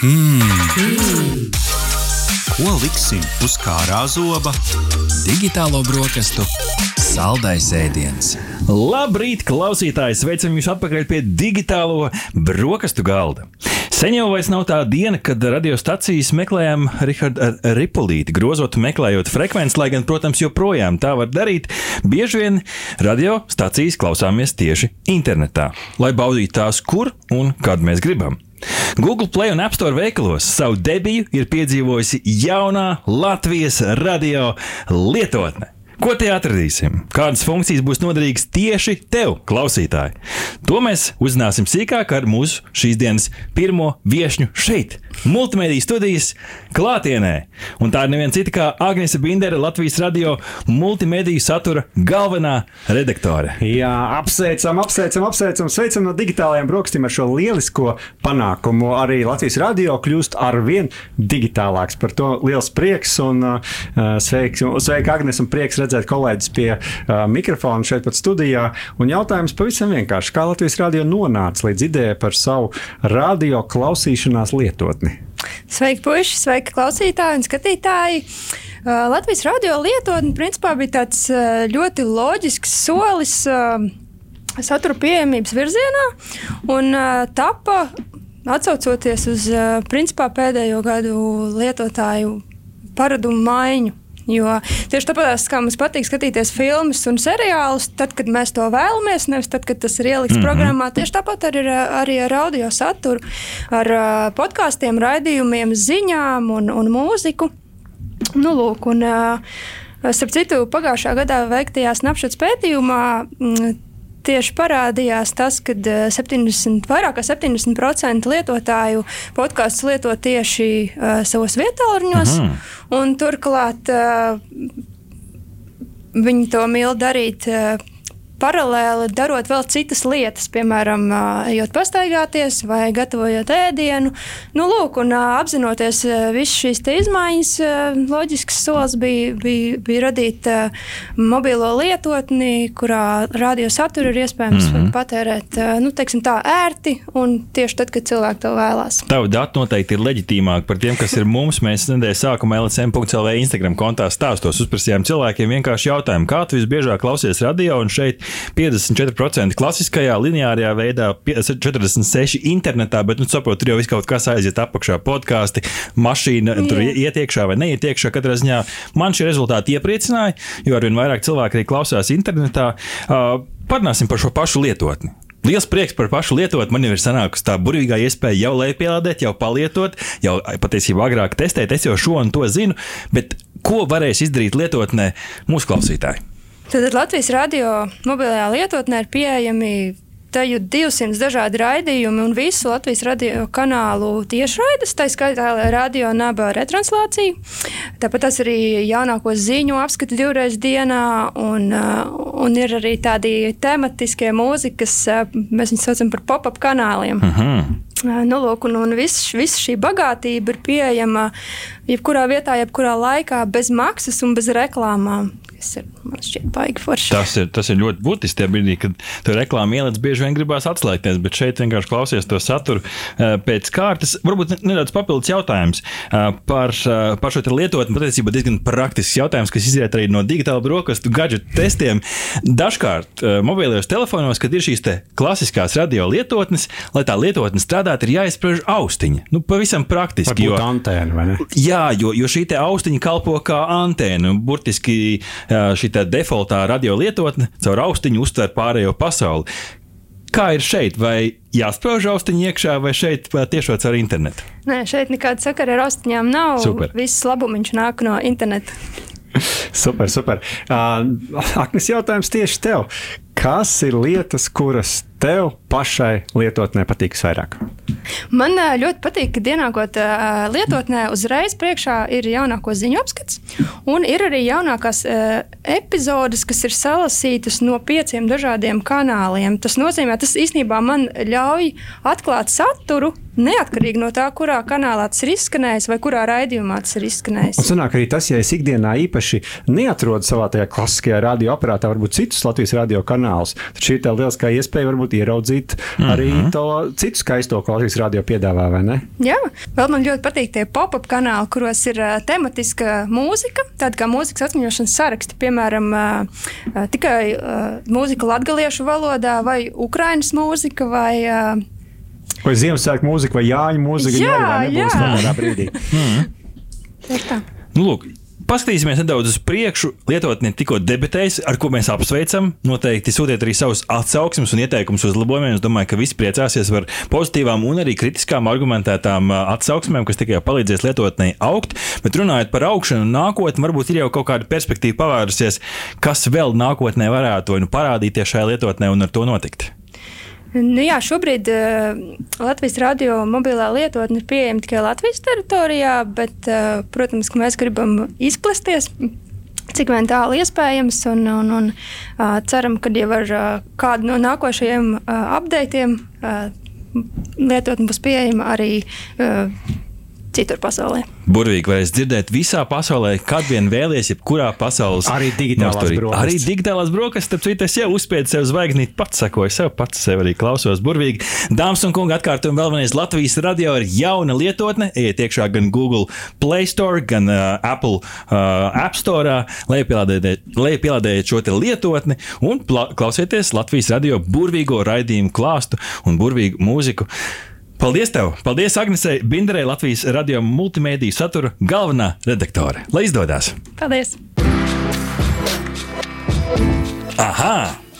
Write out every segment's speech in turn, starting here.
Mmm! Ko liksim uz kārā zoba? Digitālo brokastu saldais ēdiens. Labrīt, klausītāji! Sveicam jūs atpakaļ pie digitālo brokastu galda. Sen jau vairs nav tā diena, kad radiostacijas meklējām Rahardu Ripolīti, grozot, meklējot frekvenci, lai gan, protams, joprojām tā var darīt. Bieži vien radiostacijas klausāmies tieši internetā, lai baudītu tās, kur un kad mēs gribam. Google Play un App Store veikalos savu debiju ir piedzīvojusi jaunā Latvijas radio lietotne. Ko te atradīsim? Kādas funkcijas būs noderīgas tieši tev, klausītāji? To mēs uzzināsim sīkāk ar mūsu šīs dienas pirmo viesņu šeit, multimediju studijas klātienē. Un tā ir neviena cita kā Agnese Bindere, Latvijas radio multimediju satura galvenā redaktore. Jā, apsveicam, apsveicam, apsveicam, sveicam no digitālajiem brokastīm ar šo lielisko panākumu. Arī Latvijas radio kļūst ar vien digitālāks. Par to liels prieks un uh, sveiks, sveika Agnes un prieks redzēt kolēģis pie uh, mikrofona šeit pat studijā. Un jautājums pavisam vienkārši. Kā Latvijas radio nonāca līdz idejai par savu radio klausīšanās lietotni? Sveiki, puiši! Sveiki, klausītāji un skatītāji! Uh, Latvijas radio lietotne principā bija tāds uh, ļoti loģisks solis uh, satura pieejamības virzienā un uh, tapa atsaucoties uz uh, principā pēdējo gadu lietotāju paradumu maiņu. Jo tieši tāpēc, kā mums patīk skatīties filmas un seriālus, tad, kad mēs to vēlamies, nevis tad, kad tas ir ielikts mm -hmm. programmā, tieši tāpat arī, arī ar audio saturu, ar podkāstiem, raidījumiem, ziņām un, un mūziku. Nu, lūk, un, Starp citu, pagājušā gadā veiktajā snapšots pētījumā tieši parādījās tas, ka 70, vairāk kā 70% lietotāju podkāstus lieto tieši uh, savos vietāluņos. Mhm. Turklāt uh, viņi to mīl darīt. Uh, paralēli darot vēl citas lietas, piemēram, ejot pastaigāties vai gatavojot ēdienu. Nu, lūk, un apzinoties visas šīs izmaiņas, loģisks solis bija, bija, bija radīt mobilo lietotni, kurā radiosaturu ir iespējams mm -hmm. patērēt nu, tā, ērti un tieši tad, kad cilvēki to vēlās. Tavu datu noteikti ir leģitīmāk par tiem, kas ir mums. Mēs nedēļas sākumā LSM.CLV Instagram kontā stāstos uzprasījām cilvēkiem vienkārši jautājumu, kā tu visbiežāk klausies radio un šeit 54% klasiskajā lineārajā veidā, 46% internetā, bet, nu, saprotu, tur jau viss kaut kas aiziet apakšā, podkāsti, mašīna, Jā. tur iet iekšā vai neiet iekšā. Katrā ziņā man šie rezultāti iepriecināja, jo arvien vairāk cilvēku arī klausās internetā. Uh, Parunāsim par šo pašu lietotni. Liels prieks par pašu lietotni. Man jau ir sanākusi tā burvīgā iespēja jau lejupielādēt, jau palietot, jau patiesībā agrāk testēt. Es jau šo un to zinu, bet ko varēs izdarīt lietotnē mūsu klausītāji? Tad Latvijas radio mobilajā lietotnē ir pieejami Teju 200 dažādi raidījumi un visu Latvijas radio kanālu tiešraides, tā skaitā radio naba retranslācija. Tāpat tas arī jaunāko ziņu apskatu divreiz dienā, un, un ir arī tādi tematiskie mūzikas, mēs viņus saucam par pop-up kanāliem. Uh mhm. -huh. Nu, lūk, un, un viss vis šī bagātība ir pieejama jebkurā vietā, jebkurā laikā, bez maksas un bez reklāmām kas ir man šķiet baigi forši. Tas ir, tas ir ļoti būtiski. Tajā brīdī, kad tu reklāmu ieliec, bieži vien gribās atslēgties, bet šeit vienkārši klausies to saturu eh, pēc kārtas. Varbūt nedaudz papildus jautājums eh, par, eh, par šo lietotni. Patiesībā diezgan praktisks jautājums, kas izriet arī no digitāla brokastu gadgetu testiem. Dažkārt mobilajos telefonos, kad ir šīs klasiskās radio lietotnes, lai tā lietotne strādātu, ir jāizspriež austiņa. Nu, pavisam praktiski. Jo, antēna, jā, jo, jo šī austiņa kalpo kā antēna. Burtiski šī defaultā radio lietotne caur austiņu uztver pārējo pasauli. Kā ir šeit? Vai jāspēj austiņa iekšā, vai šeit tiešām caur internetu? Nē, šeit nekāda sakara ar austiņām nav. Super. Viss labumiņš nāk no interneta. super, super. Uh, Aknes jautājums tieši tev. Kas ir lietas, kuras tev pašai lietotnē patīk vairāk? Man ļoti patīk, ka ienākot lietotnē, uzreiz priekšā ir jaunāko ziņu apskats, un ir arī jaunākās epizodes, kas ir salasītas no pieciem dažādiem kanāliem. Tas nozīmē, tas īstenībā man ļauj atklāt saturu neatkarīgi no tā, kurā kanālā tas ir izskanējis vai kurā raidījumā tas ir izskanējis. Un sanāk arī tas, ja es ikdienā īpaši neatrodu savā tajā klasiskajā radioaparātā, varbūt citus Latvijas radio kanālus, tad šī ir tā lieliskā iespēja varbūt ieraudzīt arī Mhm. to citu skaisto, ko Latvijas radio piedāvā, vai ne? Jā, vēl man ļoti patīk tie pop-up kanāli, kuros ir uh, tematiska mūzika, tāda kā mūzikas atmiņošanas saraksti, piemēram, uh, uh, tikai uh, mūzika latviešu valodā, vai ukraiņas mūzika, vai uh, Vai Ziemassvētku mūzika, vai Jāņa mūzika, Jā, nebūs jā. tādā brīdī. tā. Nu, lūk, Paskatīsimies nedaudz uz priekšu. Lietotne tikko debitējas, ar ko mēs apsveicam. Noteikti sūtiet arī savus atsauksmes un ieteikumus uzlabojumiem. Es domāju, ka visi priecāsies par pozitīvām un arī kritiskām argumentētām atsauksmēm, kas tikai palīdzēs lietotnei augt. Bet runājot par augšanu un nākotni, varbūt ir jau kaut kāda perspektīva pavērusies, kas vēl nākotnē varētu nu parādīties šajā lietotnē un ar to notikt. Nu, jā, šobrīd uh, Latvijas radio mobilā lietotne ir pieejama tikai Latvijas teritorijā, bet, uh, protams, mēs gribam izplesties. Cik vien tālu iespējams, un, un, un uh, ceram, ka jau ar uh, kādu no nākošajiem uh, updatiem uh, lietotne būs pieejama arī uh, citur pasaulē. Burvīgi varēs dzirdēt visā pasaulē, kad vien vēlies, jebkurā pasaules Arī digitālās nosturī. brokastis. Arī digitālās brokastis, starp citu, es jau uzspiedu sev zvaigznīt, pats sekoju sev, pats sev arī klausos burvīgi. Dāmas un kungi, atkārtojam vēl vienreiz Latvijas radio ir jauna lietotne. Ejiet iekšā gan Google Play Store, gan uh, Apple uh, App Store, lai pielādējiet šo lietotni un klausieties Latvijas radio burvīgo raidījumu klāstu un burvīgu mūziku. Paldies tev! Paldies Agnesei Binderei, Latvijas radio multimediju satura galvenā redaktore. Lai izdodas! Paldies! Aha!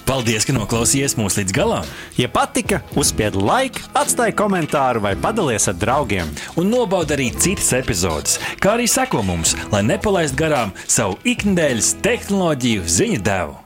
Paldies, ka noklausījāties mūsu līdz galam! Ja patika, uzspied laiku, atstāj komentāru vai padalies ar draugiem. Un nobauda arī citas epizodes, kā arī seko mums, lai nepalaistu garām savu ikdienas tehnoloģiju ziņu devumu.